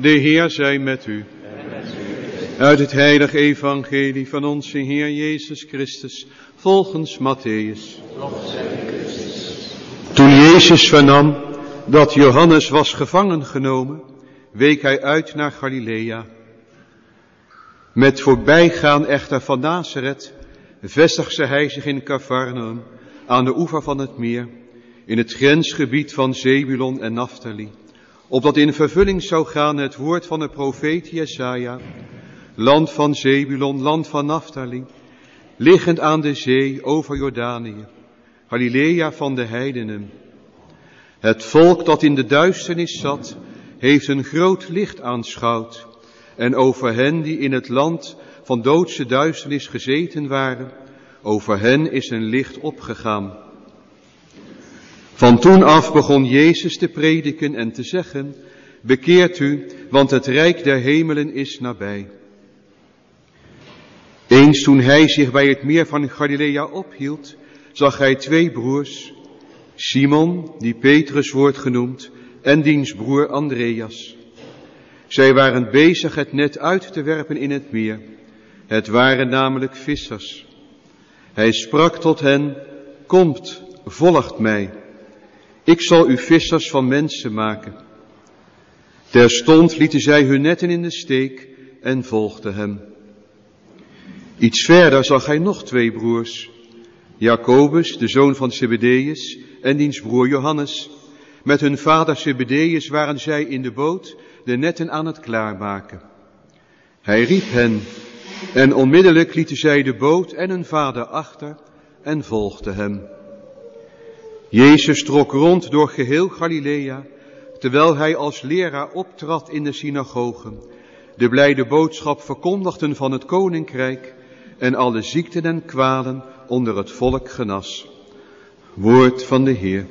De Heer zij met u. Uit het heilige evangelie van onze Heer Jezus Christus, volgens Matthäus. Toen Jezus vernam dat Johannes was gevangen genomen, week hij uit naar Galilea. Met voorbijgaan echter van Nazareth vestigde hij zich in Cafarnaum, aan de oever van het meer, in het grensgebied van Zebulon en Naphtali, opdat in vervulling zou gaan het woord van de profeet Jesaja, land van Zebulon, land van Naphtali, liggend aan de zee over Jordanië, Galilea van de heidenen. Het volk dat in de duisternis zat, heeft een groot licht aanschouwd, en over hen die in het land van doodse duisternis gezeten waren, over hen is een licht opgegaan. Van toen af begon Jezus te prediken en te zeggen, bekeert u, want het rijk der hemelen is nabij. Eens toen hij zich bij het meer van Galilea ophield, zag hij twee broers, Simon, die Petrus wordt genoemd, en diens broer Andreas. Zij waren bezig het net uit te werpen in het meer. Het waren namelijk vissers. Hij sprak tot hen, komt, volgt mij. Ik zal u vissers van mensen maken. Terstond lieten zij hun netten in de steek en volgden hem. Iets verder zag hij nog twee broers. Jacobus, de zoon van Zebedeus, en diens broer Johannes. Met hun vader Zebedeus waren zij in de boot de netten aan het klaarmaken. Hij riep hen en onmiddellijk lieten zij de boot en hun vader achter en volgden hem. Jezus trok rond door geheel Galilea, terwijl hij als leraar optrad in de synagogen, de blijde boodschap verkondigden van het koninkrijk en alle ziekten en kwalen onder het volk genas. Woord van de Heer.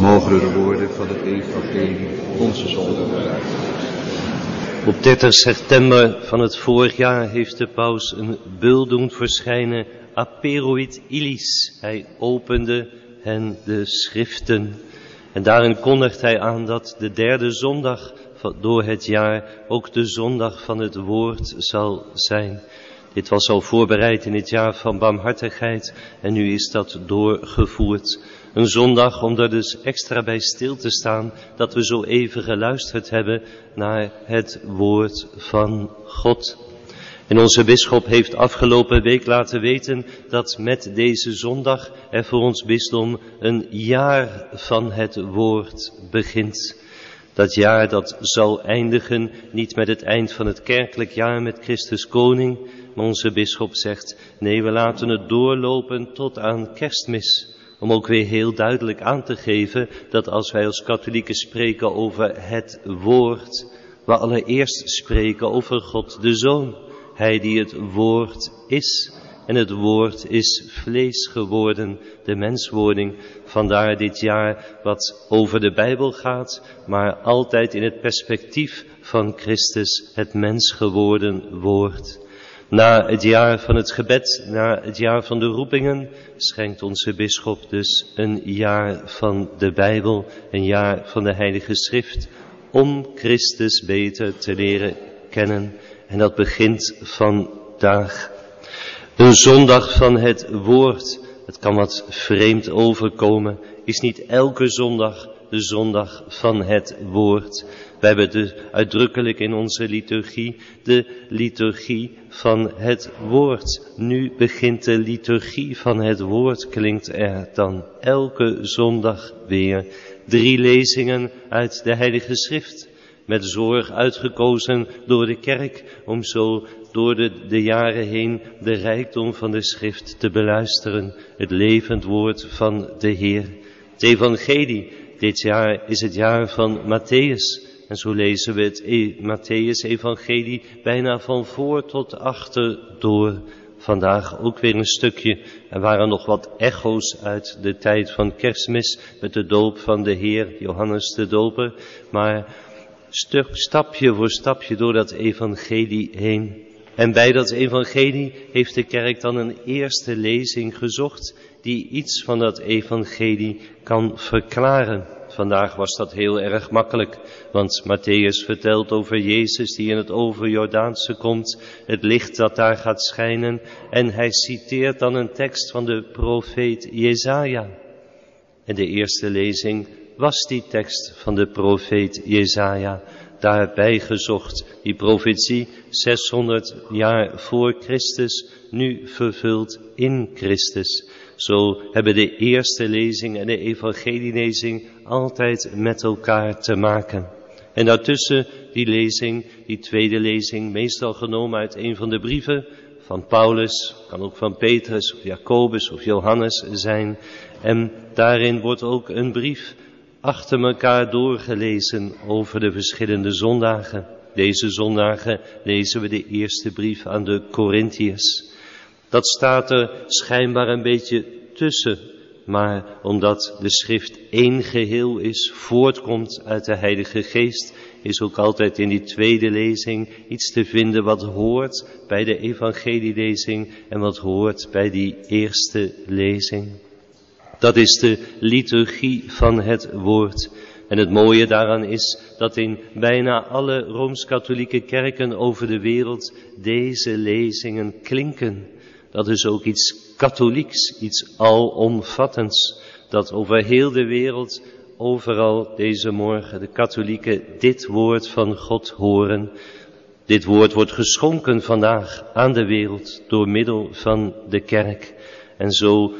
Mogen de woorden van het evangelie onze zonde Op 30 september van het vorig jaar heeft de paus een beul doen verschijnen, Aperoid Illis. Hij opende hen de schriften. En daarin kondigt hij aan dat de derde zondag door het jaar ook de zondag van het woord zal zijn. Dit was al voorbereid in het jaar van barmhartigheid en nu is dat doorgevoerd. Een zondag om er dus extra bij stil te staan dat we zo even geluisterd hebben naar het woord van God. En onze bisschop heeft afgelopen week laten weten dat met deze zondag er voor ons bisdom een jaar van het woord begint. Dat jaar dat zal eindigen niet met het eind van het kerkelijk jaar met Christus Koning, maar onze bisschop zegt, nee we laten het doorlopen tot aan kerstmis. Om ook weer heel duidelijk aan te geven dat als wij als katholieken spreken over het woord, we allereerst spreken over God de Zoon. Hij die het woord is. En het woord is vlees geworden, de menswording. Vandaar dit jaar wat over de Bijbel gaat, maar altijd in het perspectief van Christus, het mens geworden woord. Na het jaar van het gebed, na het jaar van de roepingen, schenkt onze bisschop dus een jaar van de Bijbel, een jaar van de Heilige Schrift, om Christus beter te leren kennen. En dat begint vandaag. Een zondag van het woord, het kan wat vreemd overkomen, is niet elke zondag de zondag van het woord. We hebben dus uitdrukkelijk in onze liturgie de liturgie van het woord. Nu begint de liturgie van het woord, klinkt er dan elke zondag weer. Drie lezingen uit de Heilige Schrift, met zorg uitgekozen door de kerk om zo door de, de jaren heen de rijkdom van de schrift te beluisteren. Het levend woord van de Heer. Het evangelie, dit jaar is het jaar van Matthäus. En zo lezen we het e Matthäus evangelie bijna van voor tot achter door. Vandaag ook weer een stukje. Er waren nog wat echo's uit de tijd van kerstmis met de doop van de Heer, Johannes de Doper. Maar stuk, stapje voor stapje door dat evangelie heen. En bij dat evangelie heeft de kerk dan een eerste lezing gezocht die iets van dat evangelie kan verklaren. vandaag was dat heel erg makkelijk, want Matthäus vertelt over Jezus die in het overjordaanse komt, het licht dat daar gaat schijnen, en hij citeert dan een tekst van de profeet Jezaja. En de eerste lezing was die tekst van de profeet Jezaja daarbij gezocht. Die profetie 600 jaar voor Christus, nu vervuld in Christus. Zo hebben de eerste lezing en de evangelielezing altijd met elkaar te maken. En daartussen die lezing, die tweede lezing, meestal genomen uit een van de brieven van Paulus, kan ook van Petrus of Jacobus of Johannes zijn. En daarin wordt ook een brief achter elkaar doorgelezen over de verschillende zondagen. Deze zondagen lezen we de eerste brief aan de Corinthiërs. Dat staat er schijnbaar een beetje tussen, maar omdat de schrift één geheel is, voortkomt uit de Heilige Geest, is ook altijd in die tweede lezing iets te vinden wat hoort bij de evangelielezing en wat hoort bij die eerste lezing. Dat is de liturgie van het woord. En het mooie daaraan is dat in bijna alle Rooms-Katholieke kerken over de wereld deze lezingen klinken. Dat is ook iets katholieks, iets alomvattends, dat over heel de wereld, overal deze morgen, de katholieken dit woord van God horen. Dit woord wordt geschonken vandaag aan de wereld door middel van de kerk. En zo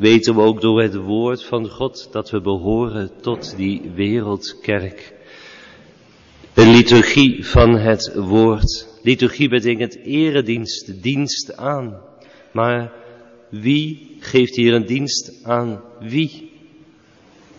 weten we ook door het woord van God dat we behoren tot die wereldkerk. De liturgie van het woord. Liturgie betekent eredienst, dienst aan. Maar wie geeft hier een dienst aan wie?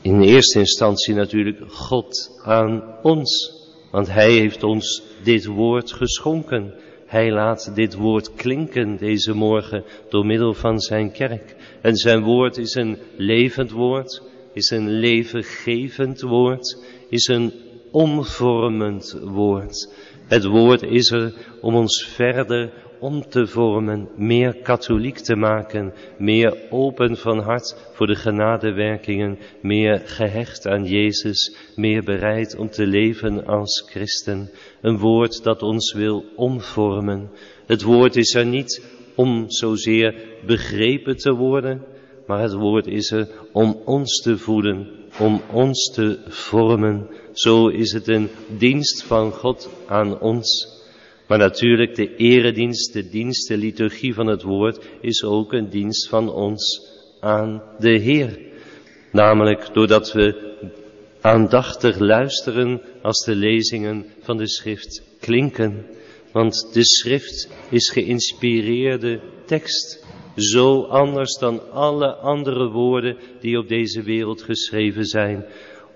In eerste instantie natuurlijk God aan ons. Want Hij heeft ons dit woord geschonken. Hij laat dit woord klinken deze morgen door middel van zijn kerk. En zijn woord is een levend woord, is een levengevend woord, is een omvormend woord. Het woord is er om ons verder om te vormen, meer katholiek te maken, meer open van hart voor de genadewerkingen, meer gehecht aan Jezus, meer bereid om te leven als christen. Een woord dat ons wil omvormen. Het woord is er niet om zozeer begrepen te worden, maar het woord is er om ons te voeden, om ons te vormen. Zo is het een dienst van God aan ons. Maar natuurlijk de eredienst, de dienst, de liturgie van het woord is ook een dienst van ons aan de Heer. Namelijk doordat we aandachtig luisteren als de lezingen van de schrift klinken. Want de schrift is geïnspireerde tekst. Zo anders dan alle andere woorden die op deze wereld geschreven zijn.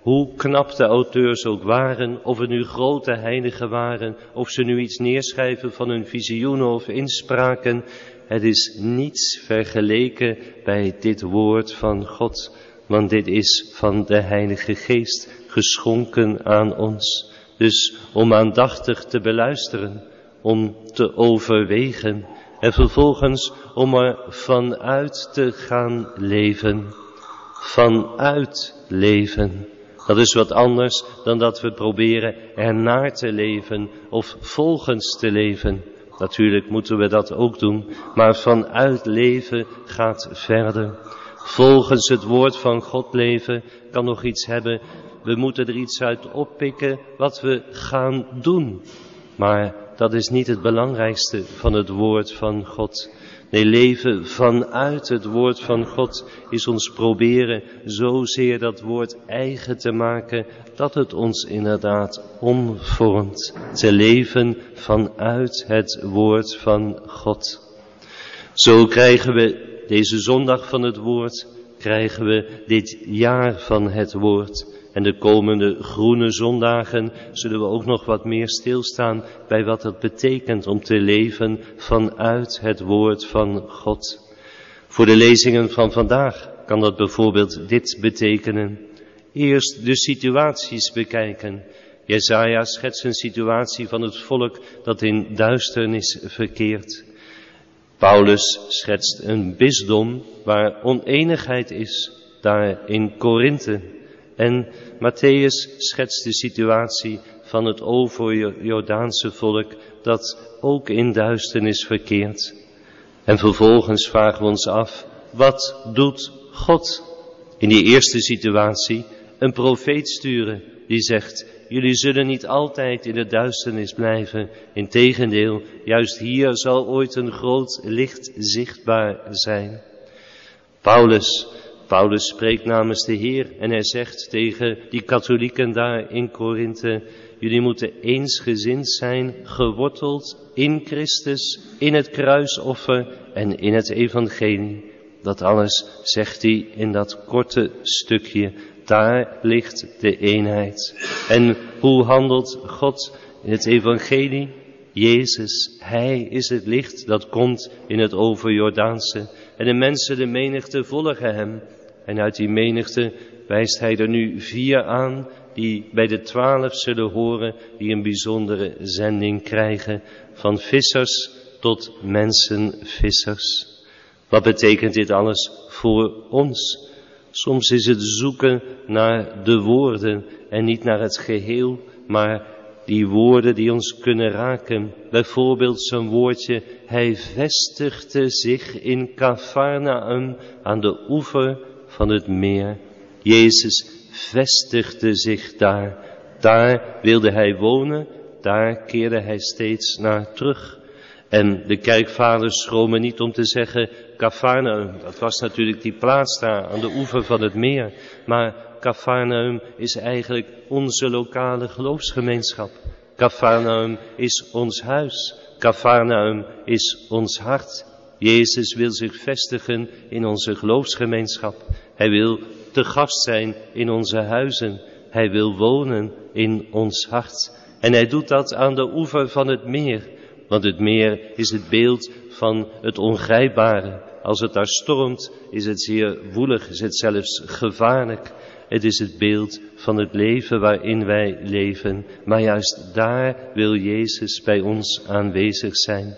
Hoe knap de auteurs ook waren, of het nu grote heiligen waren, of ze nu iets neerschrijven van hun visioenen of inspraken, het is niets vergeleken bij dit woord van God, want dit is van de Heilige Geest geschonken aan ons. Dus om aandachtig te beluisteren, om te overwegen en vervolgens om er vanuit te gaan leven. Vanuit leven. Dat is wat anders dan dat we proberen ernaar te leven of volgens te leven. Natuurlijk moeten we dat ook doen, maar vanuit leven gaat verder. Volgens het woord van God leven kan nog iets hebben. We moeten er iets uit oppikken wat we gaan doen. Maar dat is niet het belangrijkste van het woord van God. Nee, leven vanuit het woord van God is ons proberen zozeer dat woord eigen te maken dat het ons inderdaad omvormt. Te leven vanuit het woord van God. Zo krijgen we deze zondag van het woord, krijgen we dit jaar van het woord. En de komende groene zondagen zullen we ook nog wat meer stilstaan bij wat het betekent om te leven vanuit het woord van God. Voor de lezingen van vandaag kan dat bijvoorbeeld dit betekenen. Eerst de situaties bekijken. Jezaja schetst een situatie van het volk dat in duisternis verkeert. Paulus schetst een bisdom waar oneenigheid is, daar in Korinthe. En Matthäus schetst de situatie van het over-Jordaanse volk dat ook in duisternis verkeert. En vervolgens vragen we ons af, wat doet God in die eerste situatie? Een profeet sturen die zegt, jullie zullen niet altijd in de duisternis blijven. Integendeel, juist hier zal ooit een groot licht zichtbaar zijn. Paulus, Paulus spreekt namens de Heer en hij zegt tegen die katholieken daar in Korinthe, jullie moeten eensgezind zijn, geworteld in Christus, in het kruisoffer en in het evangelie. Dat alles zegt hij in dat korte stukje. Daar ligt de eenheid. En hoe handelt God in het evangelie? Jezus, Hij is het licht dat komt in het overjordaanse. En de mensen, de menigte, volgen Hem. En uit die menigte wijst Hij er nu vier aan die bij de twaalf zullen horen, die een bijzondere zending krijgen. Van vissers tot mensenvissers. Wat betekent dit alles voor ons? Soms is het zoeken naar de woorden en niet naar het geheel, maar die woorden die ons kunnen raken. Bijvoorbeeld zo'n woordje, hij vestigde zich in Cafarnaum aan de oever van het meer. Jezus vestigde zich daar. Daar wilde hij wonen, daar keerde hij steeds naar terug. En de kerkvaders schromen niet om te zeggen, Cafarnaum, dat was natuurlijk die plaats daar aan de oever van het meer. Maar Cafarnaum is eigenlijk onze lokale geloofsgemeenschap. Cafarnaum is ons huis. Cafarnaum is ons hart. Jezus wil zich vestigen in onze geloofsgemeenschap. Hij wil te gast zijn in onze huizen. Hij wil wonen in ons hart. En hij doet dat aan de oever van het meer. Want het meer is het beeld van het ongrijpbare. Als het daar stormt, is het zeer woelig, is het zelfs gevaarlijk. Het is het beeld van het leven waarin wij leven. Maar juist daar wil Jezus bij ons aanwezig zijn.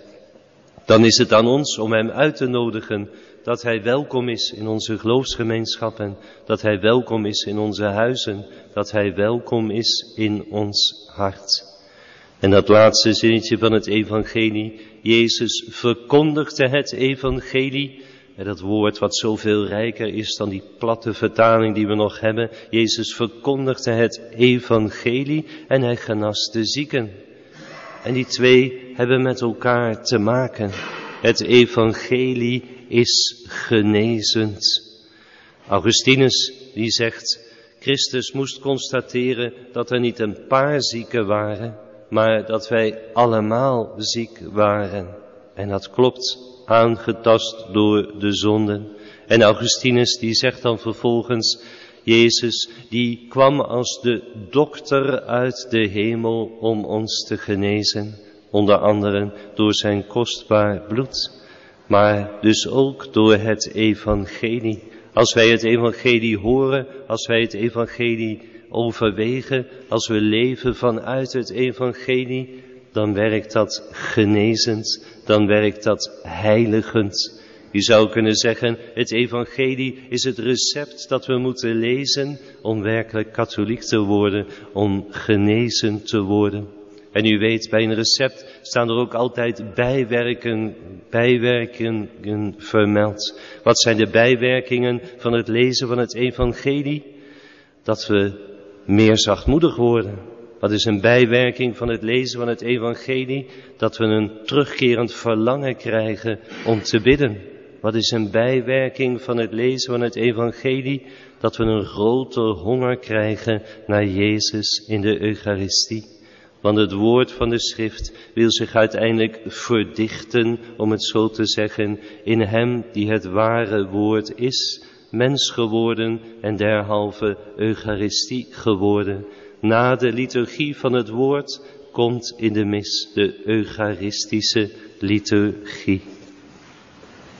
Dan is het aan ons om Hem uit te nodigen dat Hij welkom is in onze geloofsgemeenschappen, dat Hij welkom is in onze huizen, dat Hij welkom is in ons hart. En dat laatste zinnetje van het evangelie, Jezus verkondigde het evangelie. En dat woord wat zoveel rijker is dan die platte vertaling die we nog hebben. Jezus verkondigde het evangelie en hij genas de zieken. En die twee hebben met elkaar te maken. Het evangelie is genezend. Augustinus die zegt, Christus moest constateren dat er niet een paar zieken waren, maar dat wij allemaal ziek waren. En dat klopt, aangetast door de zonden. En Augustinus die zegt dan vervolgens, Jezus die kwam als de dokter uit de hemel om ons te genezen. Onder andere door zijn kostbaar bloed. Maar dus ook door het evangelie. Als wij het evangelie horen, als wij het evangelie overwegen, als we leven vanuit het evangelie, dan werkt dat genezend, dan werkt dat heiligend. Je zou kunnen zeggen, het evangelie is het recept dat we moeten lezen om werkelijk katholiek te worden, om genezen te worden. En u weet, bij een recept staan er ook altijd bijwerken, bijwerkingen vermeld. Wat zijn de bijwerkingen van het lezen van het evangelie? Dat we meer zachtmoedig worden. Wat is een bijwerking van het lezen van het evangelie? Dat we een terugkerend verlangen krijgen om te bidden. Wat is een bijwerking van het lezen van het evangelie? Dat we een groter honger krijgen naar Jezus in de Eucharistie. Want het woord van de schrift wil zich uiteindelijk verdichten, om het zo te zeggen, in hem die het ware woord is mens geworden en derhalve Eucharistie geworden. Na de liturgie van het woord komt in de mis de Eucharistische liturgie.